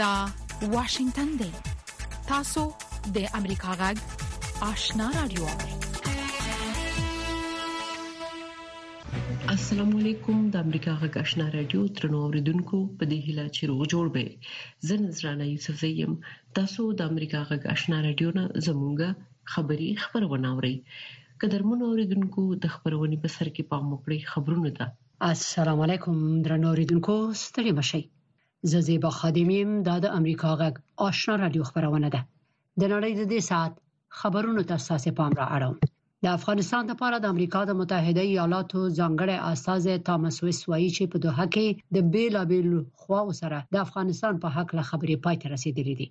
دا واشنگتن دی تاسو د امریکا غږ آشنا رادیو السلام علیکم د امریکا غږ آشنا رادیو ترنو اوریدونکو په دې هیله چې روغ جوړ به زه نذرانه یوسف زیم تاسو د امریکا غږ آشنا رادیو نه زموږ خبری خبرونه اورئ قدرمن اوریدونکو د خبرونې په سر کې پام وکړئ خبرونه ده السلام علیکم درنو اوریدونکو ستړي مشي زه زیبا خادم یم دا د امریکا غږ آشنا رادیو خبرونه ده د نړۍ د دې سات خبرونو ته ساسې پام را اړوم د افغانستان لپاره د امریکا د متحده ایالاتو ځانګړی استازی تامس ویس وایي چې په دوحه کې د بیلابیل خواو سره د افغانستان په حق له خبرې پای ته رسیدلې دي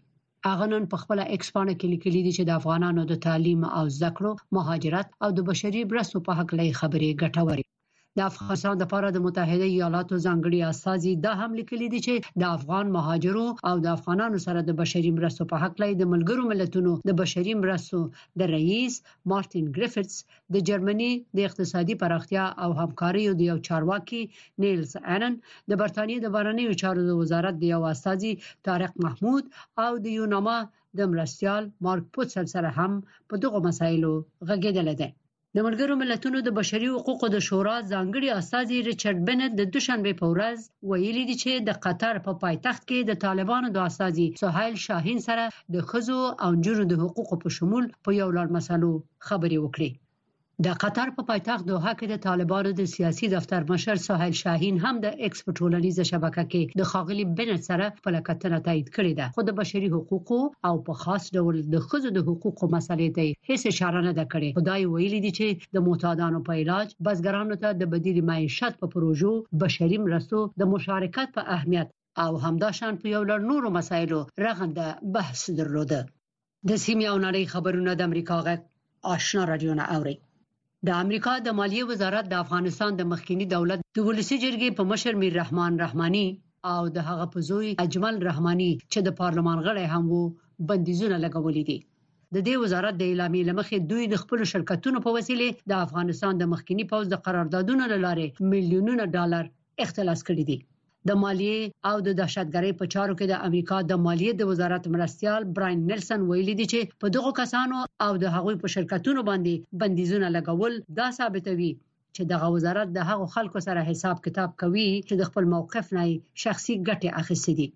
هغه نن په خپل ایکس پاڼه کې لیکلي دي چې د افغانانو د تعلیم او زده کړو مهاجرت او د بشري برسو په حق لې خبرې ګټورې د افغانستان لپاره د متحده ایالاتو ځانګړي استاذي دا هم لیکلي دي چې د افغان مهاجرو او د افغانانو سره د بشري مرستو په حق لای د ملګرو ملتونو د بشري مرستو د رئیس مارټین ګریفټس د جرمني د اقتصادي پراختیا او همکارۍ د یو چارواکي نیلز انن د برتانیې د بهرنیو چارو د وزارت د یو استاذي طارق محمود او د یوناما د مرستيال مارک پوتسل سره هم په دغو مسایلو غږیدل دي د ملګرو ملتونو د بشري حقوقو د شورا ځانګړي استازي ریچارډ بنت د دوشنبې په ورځ ویلي دي چې د قطر په پایتخت کې د طالبانو د استازي سهیل شاهین سره د خزو او جنو د حقوقو په شمول په یو لړ مسلو خبرې وکړي د قطر په پایتخت دوحه کې د طالبانو د سیاسي دفتر مشر سهیل شاهین هم د ایکس ډیسک په ټولنیزه شبکه کې د ښاغلي بنټ سره خپله کتنه تایید کړې ده، خو د بشري حقوقو او په خاص ډول د ښځو د حقوقو مسئلې ته یې هېڅ اشاره نه ده کړې، خو دا یې ویلي دي چې د معتادانو په علاج، بزګرانو ته د بدیل معیشت په پروژو، بشري مرستو د مشارکت په اهمیت او همداشان په یو لړ نورو مسایلو رغنده بحث درلوده. د سیمې او نړۍ خبرونه د امریکا غږ آشنا رادیو نه اوري د امریکا د مالیې وزارت د افغانستان د مخکینی دولت د ولسی جرګې په مشر میر رحمان رحماني او د هغه په زوی اجمل رحماني چې د پارلمان غړی هم وو بندیزونه لګولې دي د دې وزارت د اعلامیې لمخې دوی د خپل شرکتونو په وسیله د افغانستان د مخکینی پوز د قراردادونو لاره میلیونونه ډالر اختلاس کړی دی د مالیې او د دهشتګرۍ په چارو کې د امریکا د مالیې د وزارت مرستيال براین نیلسن ویلي دي چې په دغو کسانو او د هغوی په شرکتونو باندې بندیزونه لګول دا ثابتوي چې دغه وزارت د هغو خلکو سره حساب کتاب کوي چې د خپل موقف نه شخصي ګټه اخیستي دي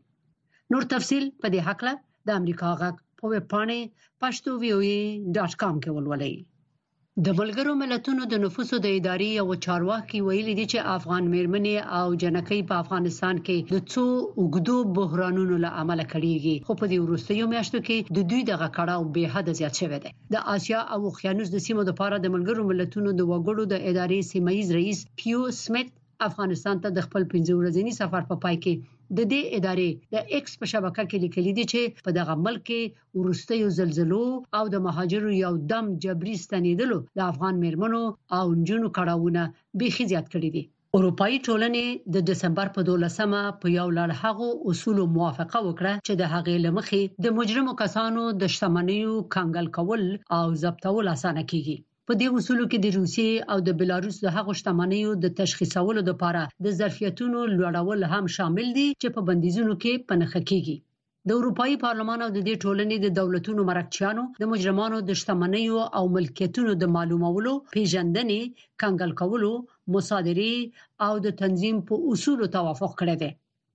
نور تفصيل په دې حق له د امریکا غږ په ویب پاڼې pashto.voa.com کې ولولئ د ملګرو ملتونو د نفوسو د ادارې یو چارواکي ویلي دي چې افغان میرمنې او جنکۍ په افغانستان کې د څو اوږدو بحرانونو له امله کړيږي خو په دې وروستیو میاشتو کې د دوی دغه کړاو به حد زیات شوی دی د آسیا او اوقیانوس د سیمو لپاره د ملګرو ملتونو د وګړو د ادارې سیمایي رئیس پیو سمیت افغانستان ته د خپل 15 ورځنی سفر په پا پای کې د دې ادارې د ایکس په شبکه کې لیکلي دي چې په دغه ملک کې وروستیو زلزلو او د مهاجرو یو دم جبري ستنیدلو د افغان میرمنو او نجونو کړاوونه بیخي زیات کړي دي اروپایي ټولنې د دسمبر په 12مه په یو لړ هغو اصولو موافقه وکړه چې د هغې لمخې د مجرمو کسانو د شتمنیو کنګل کول او ضبطول اسانه کیږي په دې اصولو کې د روسیې او د بلاروس د هغو شتمنیو د تشخیصولو لپاره د ظرفیتونو لوړول هم شامل دي چې په بندیزونو کې پنخه کیږي د اروپאي پارلمان او د دې ټولنې د دولتونو مرکچیانو د مجرمانو د شتمنیو او ملکیتونو د معلومولو، پیژندنې، کنګل کولو، مصادرې او د تنظیم په اصولو توافق کړی دی.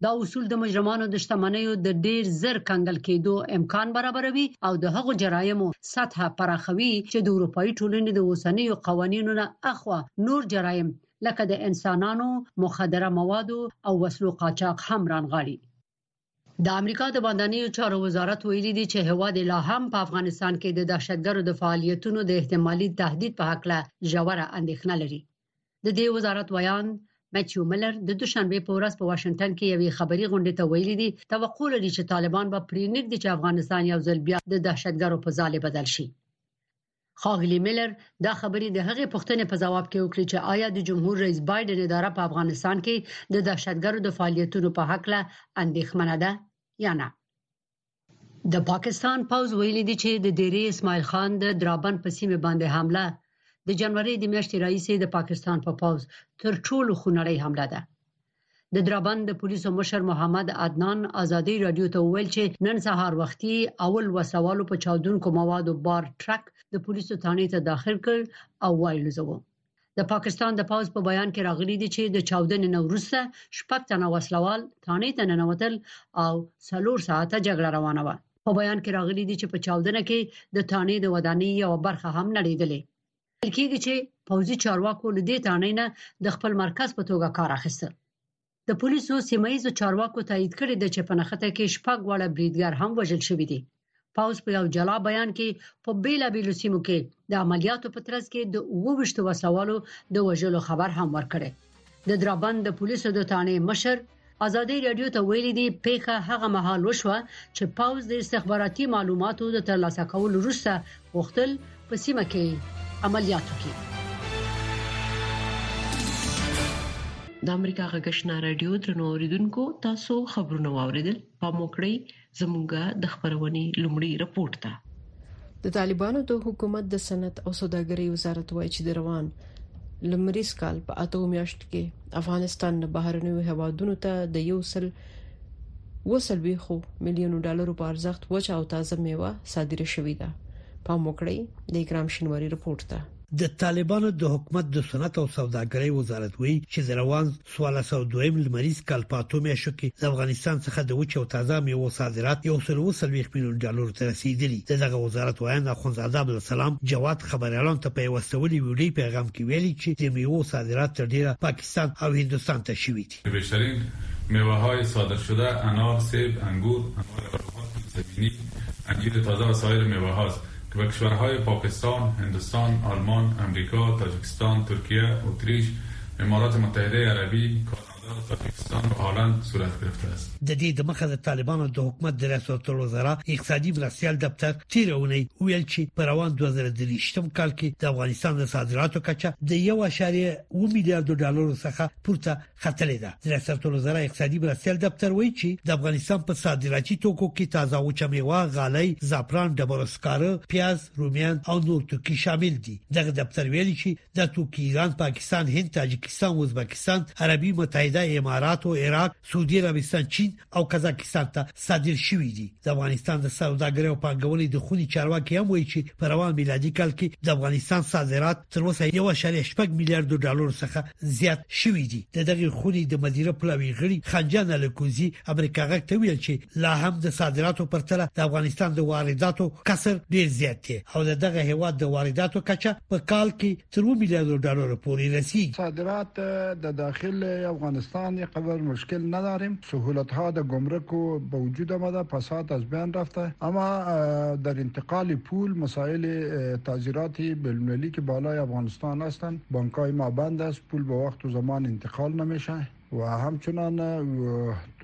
دا اصول د مجرمانو د شتمنیو د ډیر زر کنګل کېدو امکان برابروي او د هغو جرایمو سطح پراخوي چې د اروپאي ټولنې د اوسنیو قوانینو نه اخوا نور جرایم لکه د انسانانو، مخدره موادو او وسلو قاچاق هم رانغاړي. د امریکا د باندنیو چارو وزارت ویلي دی چې هوا د لا هم په افغانستان کې د دهشتګرو د فعالیتونو د احتمالي تهدید په حق له ژوره اندېښنه لري د دې وزارت ویاند مچیو ملر د دوشنبه په ورځ په واشنگټن کې یوې خبري غونډې ته ویلي دي توقع لري چې طالبان به پرینګ دي چې افغانستان یو ځل بیا د دهشتګرو په ځاله بدل شي ښاغلي میلر دا خبرې د هغې پوښتنې په ځواب کې وکړې چې آیا د جمهور رئیس بایډن اداره په افغانستان کې د دهشتګرو د فعالیتونو په حق له اندېښمنه ده یا نه د پاکستان پوز ویلي دي چې د دیری اسماعیل خان د درابن په سیمه باندې حمله د جنوري د میاشتې راهیسې د پاکستان په پوز تر ټولو خونړۍ حمله ده د درابند د پولیسو مشر محمد عدنان ازادي رادیو ته وویل چې نن سهار وختي اول وسلوالو په چاودونکو موادو بار ټرک د پولیسو ثانې ته داخل کړ او وایلوزوه د پاکستان د پاوز په بیان کې راغلي دي چې د چاودنې نو وروسته شپږ تنه وسلوال ثانې ته ننوتل او څلور ساعته جګړه روانه وه په بیان کې راغلي دي چې په چاودنه کې د ثانې د ودانۍ یو برخه هم نړیدلې کېږي چې پوځي چارواکو له دې تانې نه د خپل مرکز په توګه کار اخیسته د پولیسو سیمایزو چارواکو تایید کړی دی چې په نخته کې شپږ وړه بریدګر هم وژل شوی دی پاوس په یو جلا بیان کې په بیلا بیلو سیمو کې د عملیاتو په ترڅ کې د 22 وسلوالو د وژلو خبر هم ورکړی د درابند د پولیسو د تانې مشر ازادي رادیو ته ویلي دي پیښه هغه مهال وشوه چې پاوز د استخباراتي معلوماتو د ترلاسه کولو وروسته غوښتل په سیمه کې عملیات وکړي د امریکا غږشنا رادیو ترنو اوریدونکو تاسو خبرونه واوریدل په موکړی زمونږ د خبرونې لومړی رپورت ده د طالبانو د حکومت د صنعت او سوداګرۍ وزارت وایي چې د روان لمریز کال په اته میاشت کې افغانستان نه بهرنیو هوادونو ته د یو سل وسل ویخو میلیون ډالر په ارزښت وچه او تازه میوه صادره شوې ده په موکړی د اکرام شنواری رپورت ده د طالبانو د حکومت د صنعت او سوداګرۍ وزارت وایي چې د روان 1402 لمریز کال په اتو میاشتو کې د افغانستان څخه د وچ او تازه میوو صادرات یو سل او سلويخ میلیون ډالر ته رسیدلي د دغه وزارت وایند اخوندزاده عبدالسلام جواد خبريالان ته په وسولي ویډیو پیغام کې ویلي چې د میوو صادرات تر ډیره پاکستان او هندستان ته شوي بهترین میوه های صادر شده انار، سیب، انګور، انار او ربات، زمینی، انجیر تازه و سایر میوه هاست که به کشورهای پاکستان، هندوستان، آلمان، امریکا، تاجیکستان، ترکیه، اتریش، امارات متحده عربی، کانادا، تاجیکستان و هالند صورت گرفته است. د دې دمخه د طالبانو د حکومت د ریاستالوزرا اقتصادي مرستیال دفتر تیره اونۍ وویل چې په روان دوه زره درویشت کال کې د افغانستان د صادراتو کچه د یو اعشاریه اووه میلیاردو ډالرو څخه پورته خطلې ده د ریاست الوزرا اقتصادي مرستیال دفتر وایي چې د افغانستان په صادراتي توکو کې تازه او چمیوا غالۍ زعفران ډبرو سکاره پیاز رومیان او نور توکي شامل دي دغه دفتر ویلي چې د توکي ایران پاکستان هند تاجکستان ازبکستان عربي متحده امارات او عراق سعودي عربستان چین او قزاقستان ته صادر شوې دي د افغانستان د سوداګرۍ او پانګونې د خوني چارواکي هم وایي چې په روان میلادي کال کې د افغانستان صادرات تر اوسه 1.8 میلیارډ ډالر څخه زیات شوې دي د دغه خوني د مدیره پلاوی غړي خنجان الکوزي امریکا غږ ته ویل چې لا هم د صادراتو پر تله د افغانستان د وارداتو کسر ډیر زیات دی او دغه هیواد د وارداتو کچه په کال کې تر و میلیارډ ډالر پورې رسی صادرات د داخل افغانستان قبر مشکل نداریم سهولت ها د گمرک و به وجود آمده فساد از بین رفته اما در انتقال پول مسائل تعذیرات بلملی که بالای افغانستان هستند بانک های ما بند است پول به وقت و زمان انتقال نمیشه و همچنان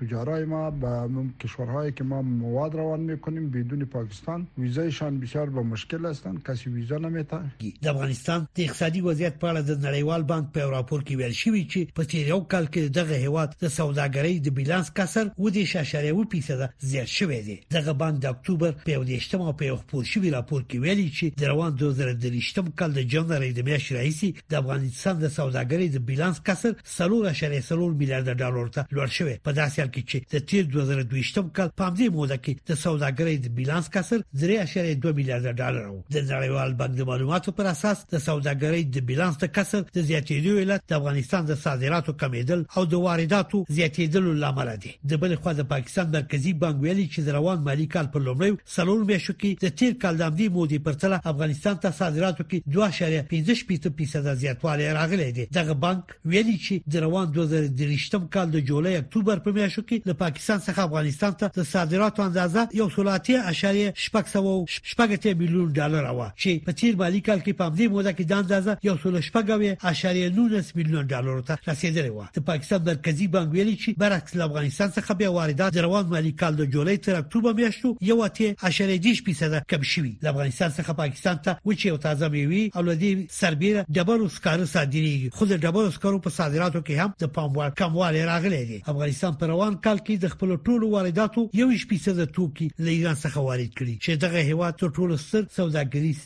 تجارای ما به کشورهایی که ما مواد روان میکنیم بدون پاکستان ویزایشان بسیار به مشکل هستند کسی ویزا نمیته د افغانستان د اقتصادي وضعیت په اړه د نړیوال بانک په راپور کې ویل شوی چې په تیر یو کال کې دغه هیواد د سوداګرۍ د بیلانس کسر و د شاشریو فیصد زیات شوی دی دغه بانک د اکتوبر په 18 او په خپور شوی راپور کې ویلي چې د روان 2023 کال د جنوري د میاشتې راهیسې د افغانستان د سوداګرۍ د بیلانس کسر 4.4 میلیارډ ډالر ته لوړ شوی په داسې حال کې چې د تیر 2022 کال په همدې موده کې د سوداګرۍ د بیلانس کسر 3.2 میلیارډ ډالر و د نړیوال بانک د معلوماتو پر اساس د سوداګرۍ د بیلانس د کسر د زیاتېدو علت د افغانستان د صادراتو کمیدل او د وارداتو زیاتېدلو لامل دي د بل خو د پاکستان مرکزی بانک ویلي چې د روان مالی کال په لومړیو څلور میاشتو کې د تیر کال د همدې مودې پر تله افغانستان ته صادراتو کې 2.15% زیاتوالی راغلی دی دغه بانک ویلي چې د روان 2023 کال د جولای اکتوبر په میاشتو کې له پاکستان څخه افغانستان ته د صادراتو اندازه 1.8 میلیون ډالر و چې په تیر مالی کال کې په همدې موده کې د اندازه 1.19 میلیون ډالر ته رسیدلی و د پاکستان مرکزي بانک ویلي چې برعکس له افغانستان څخه بیا واردات د روان مالي کال د جولای تر اکتوبر میاشتو یو اتیا اعشاریه دېرش فیصده کم شوي له افغانستان څخه پاکستان ته وچې او تازه میوې او له دې سربېره ډبرو سکاره صادرېږي خو د ډبرو سکرو په صادراتو کې هم د پام وړ کموالی راغلی دی افغانستان په روان کال کې د خپل ټولو وارداتو یو فیصده توکي له ایران څخه وارد کړي چې دغه هیواد تر ټولو ستر سوداګریز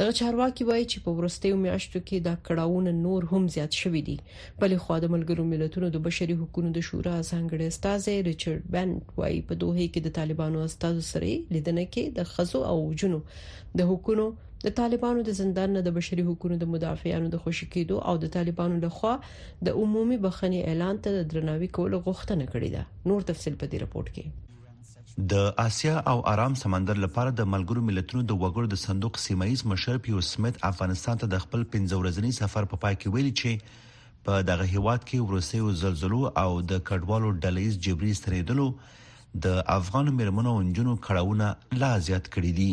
دغه چارواکي وایي چې په ورستیو میاشتو کې دا کړهونه نور هم زیات شوي دي بلې خو د ملګرو ملتونو د بشري حقوقو د شورا ځانګړي استاد ریچارډ بنت وایي په دوه کې د طالبانو استاد سره لیدنه کې د خزو او جنو د حقوقو د طالبانو د زندان نه د بشري حقوقو د مدافعانو د خوشی کېدو او د طالبانو لخوا د عمومي بخښنې اعلان ته د درناوي کولو غوښتنه کړې ده نور تفصيل په دې رپورت کې د اسیا او ارام سمندر لپاره د ملګرو ملتونو د وګړو د صندوق سیمایز مشر پیو سمیت افغانستان ته د خپل 15 ورځنی سفر په پای کې ویل چې په دغه هیواد کې ورسېو زلزلو او د کډوالو ډلېز جبري ستنېدلو د افغان مرمنو او جنونو کړهونه لا زیات کړې دي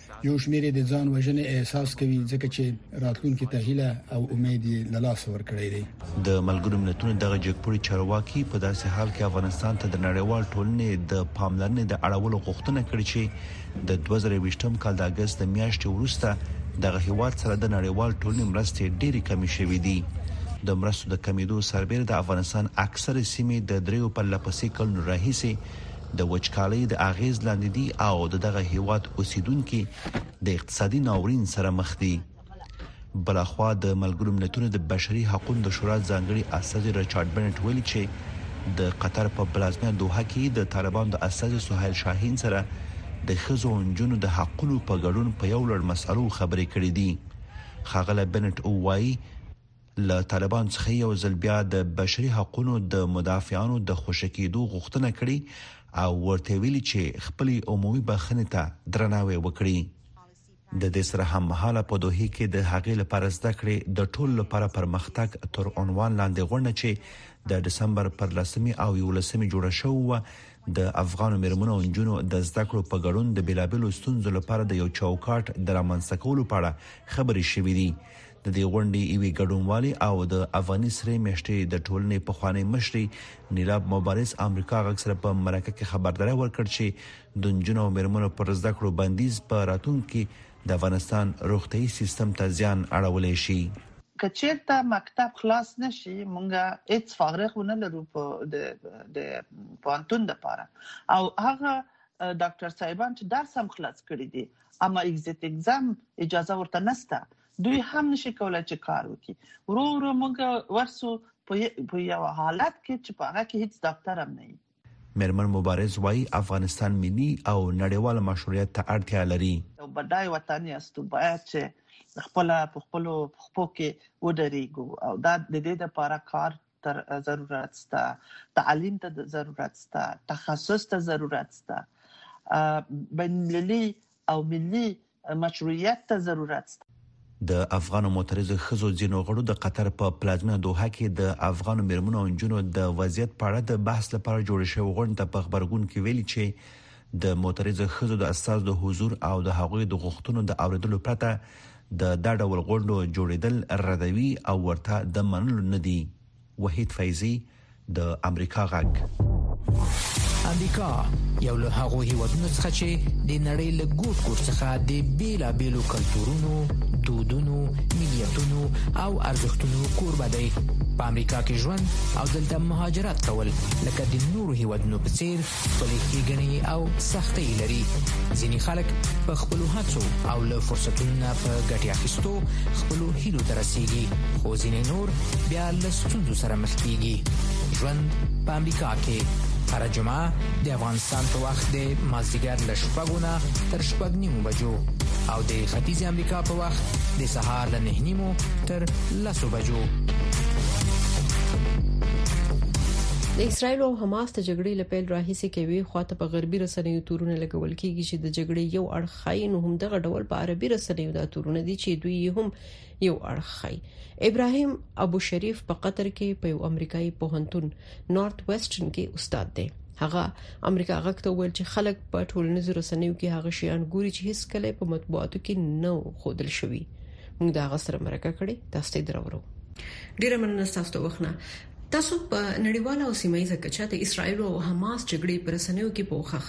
یو شمیر یې د ځان وژنې احساس کوي ځکه چې راتلونکي ته هیله او امید یې له لاسه ورکړی دی. د ملګرو ملتونو دغه جګپوړي چارواکي په داسې حال کې افغانستان ته د نړیوال ټولنې د پاملرنې د اړولو غوښتنه کړې چې د دوه زره یوویشت کال د اګست د میاشتې وروسته دغه هیواد سره د نړیوال ټولنې مرستې ډېرې کمې شوې دي. د مرستو د کمېدو سربېره د افغانستان اکثرې سیمې د درېیو پرله پسې کلونو راهیسې د وچکالۍ د اغېز لاندې دي او د دغه هیواد اوسیدونکي د اقتصادي ناورین سره مخ دي بلخوا د ملګرو ملتونو د بشري حقوقو د شورا ځانګړي استاذ رچارډ بنټ ویلي چې د قطر په پلازمینه دوحه کې د طالبان د استاذ سهیل شاهین سره د خزو او نجونو د حقوقو په ګډون په یو لړ مسالو خبرې کړې دي خاغله بنټ وایي له طالبانو څخه یې یو ځل بیا د بشري حقونو د مدافعانو د خوشې کېدو غوښتنه کړې او ورته ویلي چې خپلې عمومي بخښنې ته درناوی وکړي. د دې سره هممهاله په دوحې کې د هغې لپاره زده کړې د ټولو لپاره پرمختګ تر عنوان لاندې غونډه چې د ډسمبر پر لسمې او یولسمې جوړه شوې وه د افغانو میرمنو او نجونو د زده کړو په ګډون د بېلابېلو ستونزو لپاره د یو چوکاټ د رامنځته کولو په اړه خبرې شوې دي د دې غونډې یوې ګډونوالې او د افغاني سرې میاشتې د ټولنې پخوانۍ مشرې نیلاب مبارز امریکا غږ سره په مرکه کې خبرداری ورکړ چې د نجونو او میرمنو پر زده کړو بندیز په راتلونکي د افغانستان روغتيي سیستم ته زیان اړولی شي. که چیرته مکتب خلاص نه شي مونږ هیڅ فارغ ونه لرو د د پوهنتون لپاره او هغه ډاکټر صاحبان چې درس هم خلاص کړی دي اما ایګزیټ ایګزام اجازه ورته نشته دوی هم نشي کولای چې کار وکړي ورو ورو موږ ورسو په یو حالت کې چې په هغه کې هیڅ ډاکټر هم نه وي مېرمن مبارز وایي افغانستان ملي او نړیوال مشروعیت ته اړتیا لري یو بډای وطن یاست باید چې خپل په خپل خپو کې ودرېږو او دا د دې لپاره کار تر ضرورت سته تعلیم ته ضرورت سته تخصص ته ضرورت سته بین المللي او ملي مشروعیت ته ضرورت سته. د افغانو معترضو ښځو ځینو غړو د قطر په پلازمېنه دوحه کې د افغانو مېرمنو او نجونو د وضعیت په اړه د بحث لپاره جوړې شوې غونډې ته په غبرګون کې ویلي چې د معترضو ښځو د استازو د حضور او د هغوی د غوښتنو د اورېدلو پرته د دا ډول غونډو جوړېدل ردوي او ورته د منلو نه دي. وحید فیضی د امریکا غږ امریکا یو له هغو هیوادونو څخه چې د نړۍ له ګوټ ګوټ څخه د بیلابیلو کلتورونو دودونو ملیتونو او ارزښتونو کوربه دی په امریکا کې ژوند او دلته مهاجرت کول لکه د نورو هیوادونو په څیر خپلې ښېګڼې او سختۍ لري ځینې خلک په خپل هڅو او له فرصتونو په ګټې اخیستو خپل هیلو ته رسیږي خو ځینې نور بیا له ستونزو سره مخ کیږي ژوند په امریکا کې هر جمعه د افغانستان په وخت د مازیګر له شپږو نه تر شپږ نیمو بجو او د ختیځ امریکا په وخت د سهار له نه نیمو تر لسو بجو د اسرایل او حماس د جګړې له پیل راهیسې کې وی خواته په غربي رسنیو تورونه لګول کیږي چې د جګړې یو اړخ خای نو هم دغه ډول په عربي رسنیو دا تورونه دي چې دوی هم یو اړخ خای ابراهیم ابو شریف په قطر کې په یو امریکایي پوهنتون نارت ویسټرن کې استاد دی هغه امریکا غږ ته ویل چې خلک په ټولنیزو رسنیو کې هغه شیان ګوري چې هیڅ کله په مطبوعاتو کې نه خودل شوی موږ دا غسر مرکه کړې تاسو ته درورو ډیره مننه تاسو ته وخت تاسو په نړیواله او سیمه ییزه کچه د اسرایل او حماس جګړې پر رسنیو کې پوښښ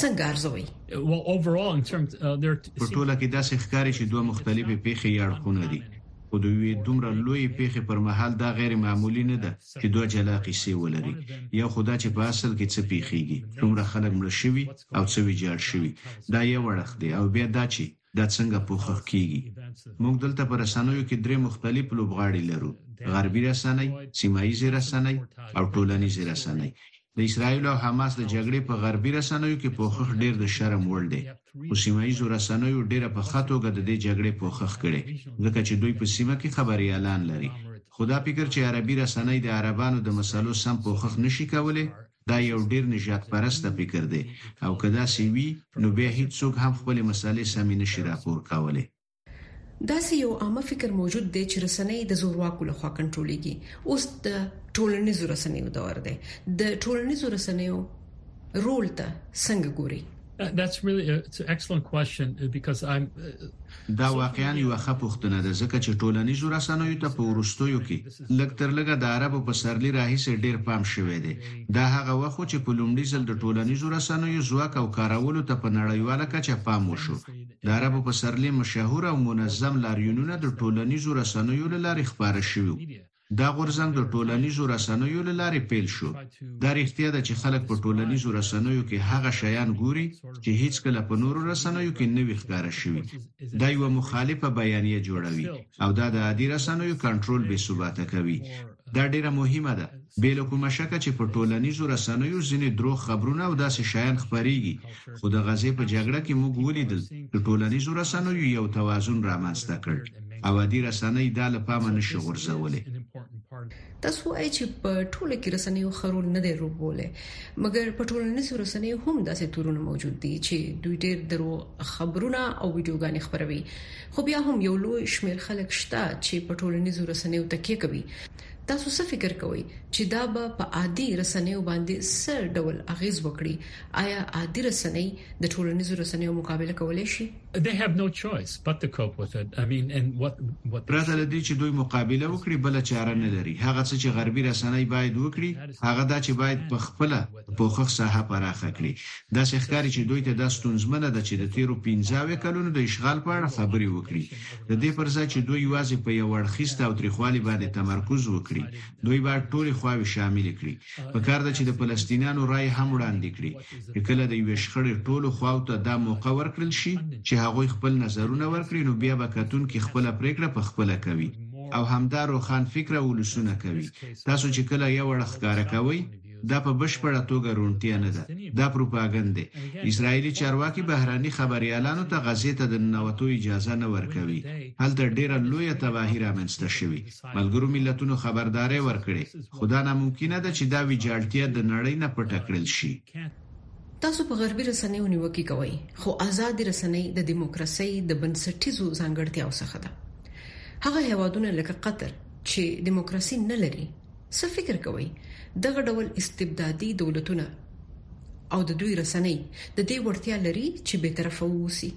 څنګه ارزوي؟ په ټوله کې داسې ښکاري چې دوه مختلفې پیښې یا اړخونه دي خو د یوې دومره لوی پیښې پر مهال دا غیر معمولی نه ده چې دوه جلا قصې ولري یو خدا چې په اصل کې څه پیښیږي څومره خلک مړ شوي او څه ویجاړ شوي دا یو اړخ دی او بیا دا چې دا څنګه پوښښ کیږي؟ موږ دلته په رسنیو کې درې مختلف لوبغاړي لرو، غربي رسنۍ، سیمه ییزې رسنۍ او ټولنیزې رسنۍ. د اسراییل او حماس د جګړې په غربي رسنیو کې پوښښ ډېر د شرم وړ دی، خو سیمه ییزو رسنیو ډېره په ښه توګه د دې جګړې پوښښ کړی، ځکه چې دوی په سیمه کې خبریالان لري. خو دا فکر چې عربي رسنۍ د عربانو د مسلو سم پوښښ نه شي کولی، دا یو ډیر نژاد پرسته فکر دی او که داسی وی نو بیا هیڅ څوک هم خپلی مسالی سمی نشی راپور کاولی. داسی یو عامه فکر موجود دی چی رسنۍ د زورواکو له خوا کنټرولیږی اوس د ټولنیزو رسنیو دور دی د ټولنیزو رسنیو رول ته څنګه ګوری؟ دا واقعاً یوه ښه پوښتنه ده، ځکه چې ټولنیزو رسنیو ته په وروستیو کې، لږ تر لږه د عربو پسرلي راهیسې، ډېر پام شوی دی. دا هغه وخت و، چې په لومړي ځل د ټولنیزو رسنیو ځواک او کارولو ته په نړیواله کچه پام وشو. د عربو پسرلي مشهور او منظم لاریونونه د ټولنیزو رسنیو له لارې خپاره شوي وو. دا غورځنګ د ټولنیزو رسنیو له لارې پیل شو. دا رښتیا ده چې خلک په ټولنیزو رسنیو کې هغه شیان ګوري چې هیڅکله په نورو رسنیو کې نه وي ښکاره شوي. دا یوه مخالفه بیانیه جوړوي او دا د عادي رسنیو کنټرول بې ثباته کوي. دا ډیره مهمه ده. بې له کومه شکه چې په ټولنیزو رسنیو ځینې دروغ خبرونه او داسې شیان خپریږي خو د غزې په جګړه کې موږ ولیدل چې ټولنیزو رسنیو یو توازن رامنځته کړ او عادي رسنۍ دا له پامه نشي غورځولی تاسو وایئ چې په ټوله کې رسنیو خرول نه دی روبوله مګر په ټولنیزو رسنیو هم داسې تورونه موجود دي چې دوی ډېر درو خبرونه او ویډیوګانې خبروي خو بیا هم یو لوی شمیر خلک شته چې په ټولنیزو رسنیو تکیه کوي تاسو څه فکر کوئ چې دا به په عادي رسنیو باندې څه ډول اغیز وکړي آیا عادي رسنۍ د ټولنیزو رسنیو مقابله کولای شي They have no choice but to cope with it. I mean, and what, what پرته له دې چې دوی مقابله وکړي بل چاره نه لري هغه څه چې غربي رسنۍ باید وکړي هغه دا چې باید په خپل پوښښ ساحه پراخه کړي. داسې ښکاري چې دوی ته دا ستونزمنه ده چې د تېرو پنځه اویا کلونو د اشغال په اړه خبرې وکړي. د دې پر ځای چې دوی یوازې په یو اړخیز تاوتریخوالي باندې تمرکز وکړي، دوی باید ټولې خواوې شاملې کړي. په کار ده چې د فلسطینیانو رایې هم وړاندې کړي، چې کله د یوې شخړې ټولو خواوو ته دا موقع ورکړل شي چې هغوی خپل نظرونه ورکړي، نو بیا به کتونکي خپله پرېکړه په خپله کوي او همدا روښان فکره ولسونه کوي. تاسو چې کله یو اړخ ښکاره کوئ، دا په بشپړه توګه روڼتیا نه ده، دا پروپاګند دی. اسراییلي چارواکي بهرني خبریالانو ته غزې ته د ننوتو اجازه نه ورکوي. هلته ډېره لویه تباهي رامنځته شوې. ملګرو ملتونو خبرداری ورکړی، خو دا ناممکنه ده چې دا ویجاړتیا د نړۍ نه پټه کړل شي. تاسو په غربي رسنیو نیوکې کوئ، خو ازادې رسنۍ د دیموکراسۍ د بنسټیزو ځانګړتیاوو څخه ده. هغه هېوادونه لکه قطر چې دیموکراسي نه لري، څه فکر کوي دغه ډول استبدادي دولتونه او د دوی رسنۍ د دې وړتیا لري چې به طرف ووسی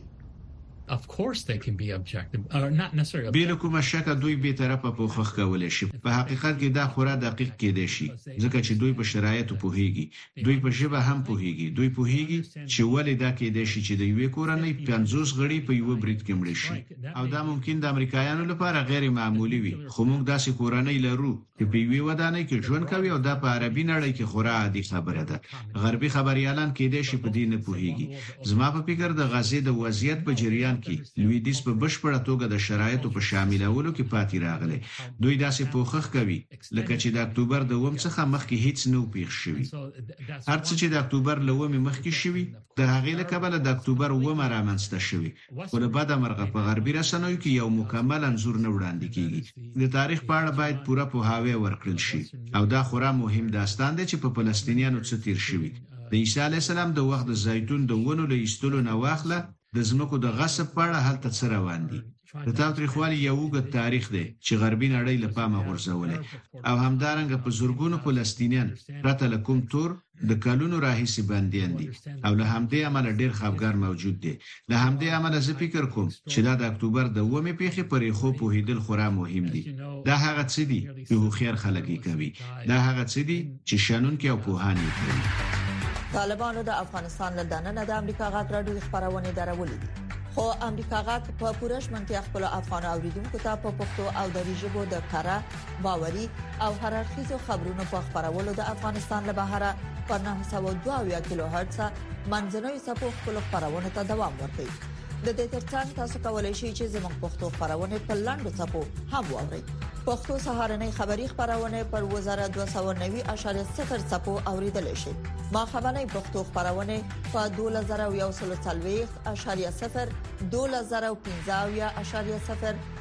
Of course they can be objective or not necessarily بې له کومه شکه دوی بې طرفه کوښښ کولی شي په حقیقت کې دا خورا دقیق کېدای شي ځکه چې دوی په شرایطو پوهیږي دوی په ژبه هم پوهیږي دوی پوهیږي چې ولې دا کېدای شي چې د یوې کورنۍ 50 غړي په یو برید کې مړ شي او دا ممکن د امریکایانو لپاره غیر معمولی وي خو موږ داسې کورنۍ لرو چې په یوې ودانۍ کې ژوند کوي او دا په عربي نړۍ کې خورا عادي خبره ده غربي خبريالان کې دې شي په دې نه پوهیږي زما په فکر د غزې د وضعیت په جریان کې لویدیس په بشپړه توګه د شرایطو په شاملولو کې پاتې راغلي دوی داسې پوښښ کوي لکه چې د اکتوبر د وم څخه مخکې هیڅ نه پیښ شوی هرڅه چې د اکتوبر لومې مخکې شوی د هغې له کبله د اکتوبر ومه رامنځته شوی خو له بده مرغه په غربي رسنیو کې یو مکمل انځور نه وړاندې کیږي. د تاریخ په اړه باید پوره پوهاوی ورکړل شي او دا خورا مهم داستان دی چې په فلسطینیانو څه تیر شوي. د عیسی علیه السلام د وخت د زیتون د ونو له ایستلو نه واخله د ځمکو د غصب په اړه هلته څه روان دي. د تاوتریخوالي یو اوږد تاریخ دی چې غربي نړۍ له پامه غورځولی او همدارنګه په زرګونو فلسطینیان پرته له کوم تور د کلونو راهیسې بندیان دي او له همدې امله ډیر خفګان موجود دی. له همدې امله زه فکر کوم چې دا د اکتوبر د اوومې پیښې په ریښو پوهیدل خورا مهم دي. دا هغه څه دي چې هوښیار خلک یې کوي. دا هغه څه دي چې شنونکي او پوهان یې کوي. طالبانو د افغانستان له دننه د امریکا غاک راډیو خبرونه درولې دي خو امریکا غاک په پوره شمنتیا خپل افغان اوریدونکو ته په پښتو او دری ژبه د کارا باوري او هر اړخیزو خبرونو په خبرولو د افغانستان له بهره په 902 کیلو هرتز منځنوي سپو خپل خبرونه ته دوام ورکړي د دې ترڅنګ تاسو کولای شئ چې زموږ پښتو خبرونه په لاندو سپو هم واورئ پښتو سهارنې خبری خبرونه پر وزاره 290.0 سپو اوریدل شي ما خبرنې پښتو خبرونه په 2040.0 2015.0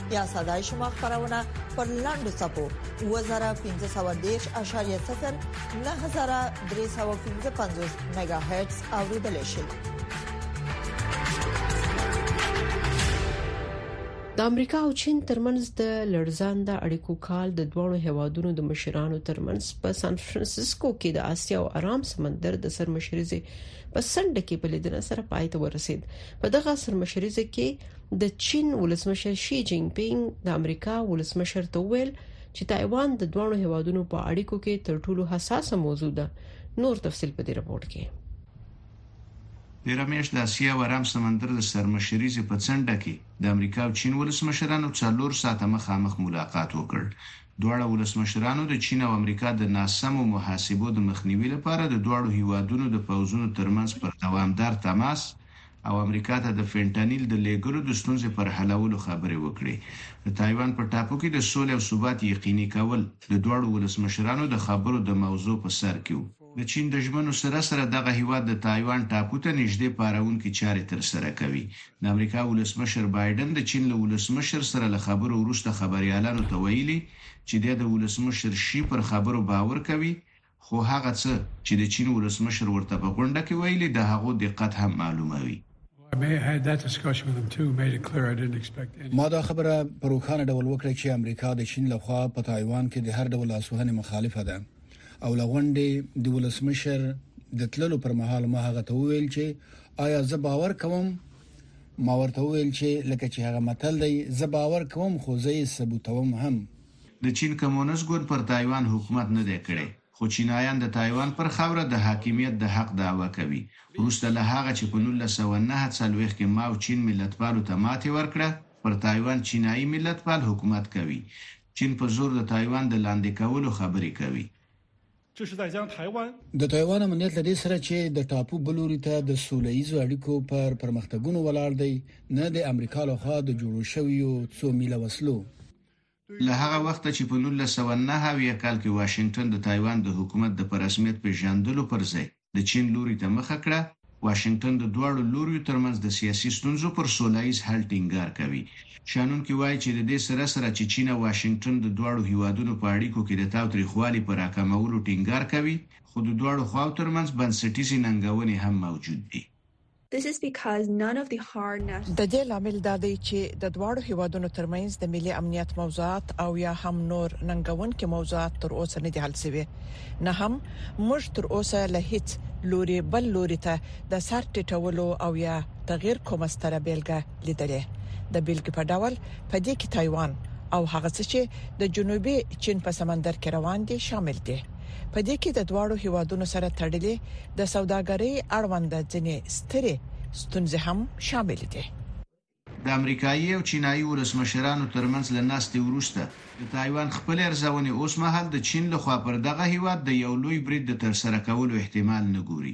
یا صداي شما خبرونه پر لاندو صفو 2513.0 9315 میگا هرتز اوریدل شي د امریکا او چین ترمنځ د لړزاند اړیکو کال د دوه هیوادونو د مشرانو ترمنځ په سان فرانسیسکو کې د آسیا او آرام سمندر د سرمشريزه په سند کې په لیدنه سره پای ته ورسید په دغه سرمشريزه کې د چین ولسمشر شي جینګ پینګ د امریکا ولسمشر ته ویل چې تایوان د دوه هیوادونو په اړیکو کې تر ټولو حساسه موضوع ده نور تفصيل په دې رپورت کې تیره میاشت د اسیا او ارام سمندر د سرمشریزې په څنډه کې د امریکا او چین ولسمشرانو څلور ساعته مخامخ ملاقات وکړ دواړه ولسمشرانو د چین او امریکا د ناسمو محاسبو د مخنیوي لپاره د دواړو هیوادونو د پوځونو ترمنځ پر دوامدار تماس او امریکا ته د فنټانیل د لیږلو د ستونزې پر حلولو خبرې وکړې. د تایوان په ټاپو کې د سولې او ثبات یقیني کول د دواړو ولسمشرانو د خبرو د موضوع په سر کې و. د چین د ژمنو سره سره دغه هیواد د تایوان ټاپو ته نژدې پارونکې چارې ترسره کوي. د امریکا ولسمشر بایډن د چین له ولسمشر سره له خبرو وروسته خبریالانو ته ویلي چې دی د ولسمشر شي پر خبرو باور کوي خو هغه څه چې د چين ولسمشر ورته په غونډه کې ويلي د هغو دقت هم معلوموي. ما دا خبره په روښانه ډول وکړه چې امریکا د چین لخوا په تایوان کې د هر ډول لاسوهنې مخالفه ده او لغونډې د ولسمشر د تللو پر مهال ما هغه ته وویل چې آیا زه باور کوم ما ورته وویل چې لکه چې هغه متل دی زه باور کوم خو زه یې ثبوتوم هم د چين کمونست ګوند پر تايوان حکومت نه دی کړی، خو چينايان د تايوان پر خاوره د حاکميت د حق دعوه کوي. وروسته له هغه چې په نولس سوه نهه څلوېښت کې ماو چين ملتپالو ته ماتې ورکړه، پر تايوان چينايي ملتپال حکومت کوي. چين په زور د تايوان د لاندې کولو خبرې کوي. د تايوان امنيت له دې سره چې د ټاپو بل لوري ته د سوله ييزو اړيکو پر پرمختګونو ولاړ دی، نه د امريکا له خوا د جوړو شويو څو ميله وسلو، له هغه وخته چې په نولس سوه نهه اویا کال کې واشنګټن د تایوان د حکومت د په رسمیت پېژندلو پر ځای د چین لوري ته مخه کړه، واشنګټن د دواړو لوریو ترمنځ د سیاسي ستونزو پر سوله ییز حل ټینګار کوي. شنونکي وايي چې د دې سره سره چې چین او واشنګټن د دواړو هېوادونو په اړیکو کې د تاوتریخوالي په راکمولو ټینګار کوي، خو د دواړو خواو ترمنځ بنسټیزې ننګونې هم موجود دي. د دې لامل دا دی چې د دواړو هېوادونو ترمنځ د ملي امنیت موضوعات او یا هم نور ننګونکي موضوعات تر اوسه نه دي حل شوي، نه هم موږ تر اوسه له هیڅ لوري بل لوري ته د سر ټیټولو او یا تغیر کومه ستره بیلګه لیدلې. د بیلګې په ډول په دې کې تایوان او هغه څه چې د جنوبي چین په سمندر کې روان دي شامل دي. په دې کې د دواړو هیوادونو سره تړلې د سوداګرۍ اړوند ځینې سترې ستونزې هم شاملې دي. د امریکايي او چینايي ولسمشرانو ترمنځ له ناستې وروسته د تایوان خپلې ارزونې اوسمهال د چین لخوا پر دغه هیواد د یو لوی برید د ترسره کولو احتمال نه ګوري.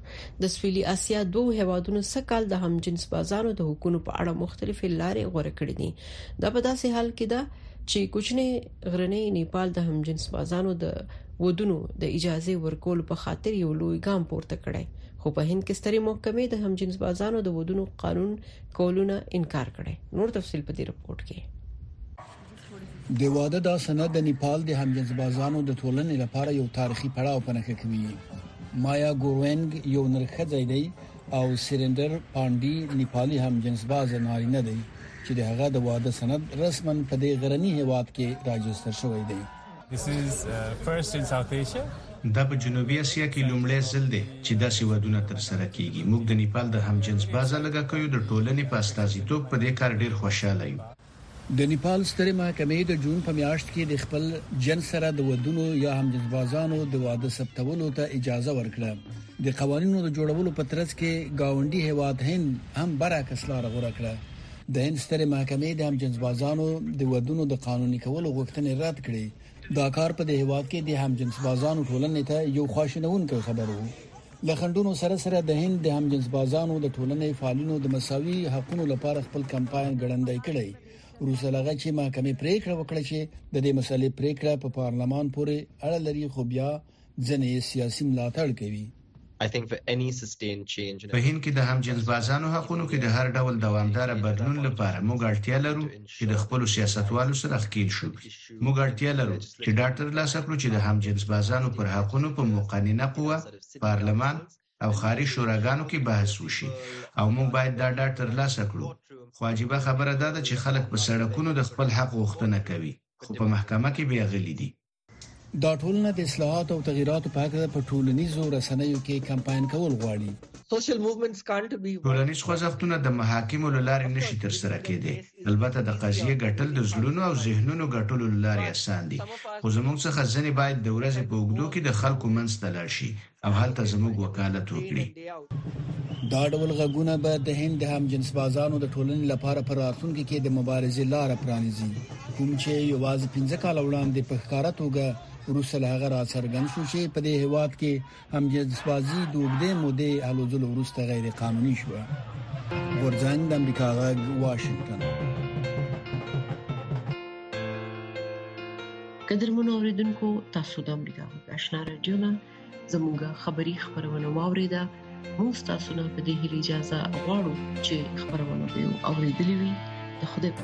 د سویلي اسیا دوه هوادونو سکهال د همجنس بازانو د حقوقو په اړه مختلفې لارې غوړه کړې دي دا په داسې حال کې ده چې کوچنی غرنی نیپال د همجنس بازانو د ودونو د اجازه ورکول په خاطر یو لوی ګام پورته کړی خو په هند کې ستري محکمې د همجنس بازانو د ودونو قانون کولونه انکار کړي نور تفصيل په دې رپورت کې د واده دا سند د نیپال د همجنسبازانو د ټولنې لپاره یو تاریخي پړاو په نښه کوي مایا ګورونګ یو نرښځی دی او سریندر پانډي نیپالي همجنسباز نارینه دی چې د هغه د واده سند رسما په دې غرني هیواد کې راجستر شوی دی uh, دا په جنوبي اسیا کې لومړی ځل دی چې داسې وادونه تر سره کیږي موږ د نیپال د همجنسبازه لګکیو د ټولنې په استازیتوب په دې کار ډیر خوشاله یو د نیپال سترې محکمې د جون په میاشت کې د خپل جنس سره د ودونو یا همجنسبازانو د واده ثبتولو ته اجازه ورکړه. د قوانینو د جوړولو په ترڅ کې ګاونډي هیواد هند هم برعکس لاره غوره کړه. د هند سترې محکمې د همجنسبازانو د ودونو د قانوني کولو غوښتنې رد کړې. دا کار په دې هیواد کې د همجنسبازانو ټولنې ته یو خواشینونکی خبر و. له خنډونو سره سره د هند د همجنسبازانو د ټولنې فعالینو د مساوي حقوقو لپاره خپل کمپاین ګړندی کړی روسه لغه چې محکمې پریکړه وکړه چې د دې مسلې پریکړه په پارلمان پورې اړه لري خو بیا ځنې سیاسي ملاتړ کوي په هند کې د همجنسبازانو حقوقو کې د هر ډول دوامدار بدلون لپاره موږ اړتیا لرو چې د خپل سیاستوالو سره ښکیل شو موږ اړتیا لرو چې دا ترلاسه کړو چې د همجنسبازانو پر حقونو په مقننه قوه، پارلمان او ښاري شوراګانو کې بحث وشي او موږ باید دا ډاډ ترلاسه کړو. خو عجیبه خبره دا ده چې خلک په سړکونو د خپل حق غوښتنه کوي، خو په محکمه کې بیا غلي دي. دا ټولنه د اصلاحاتو او تغییراتو په هکله په ټولنیزو رسنیو کې کمپاین کول غواړي. ټولنیز خوځښتونه د محاکمو له لارې نشي ترسره کېدی. البته د قضیې ګټل د زړونو او ذهنونو ګټلو له لارې اسان دي، خو زموږ څخه ځینې باید د ورځې په اوږدو کې د خلکو منځ ته لاړ شي او هلته زموږ وکالت وکړي. دا ډول غږونه به د هند د همجنسبازانو د ټولنې لپاره په راتلونکي کې د مبارزې لار پرانیزي، کوم چې یوازې 15 کال وړاندې په ښکاره توګه وروسته له هغه راڅرګند شو چې په دې هیواد کې همجنسبازي د اوږدې مودې هلو ځلو وروسته غیر قانوني شوه. غورځنګ د امریکا غږ واشنگټن قدرمنو اوریدونکو تاسو د امریکا غږ آشنا رادیو نه زموږه خبری خبرونه واوریده موږ تاسو نه په دې هیله اجازه غواړو چې خبرونه به اوریدلې وي د خوده په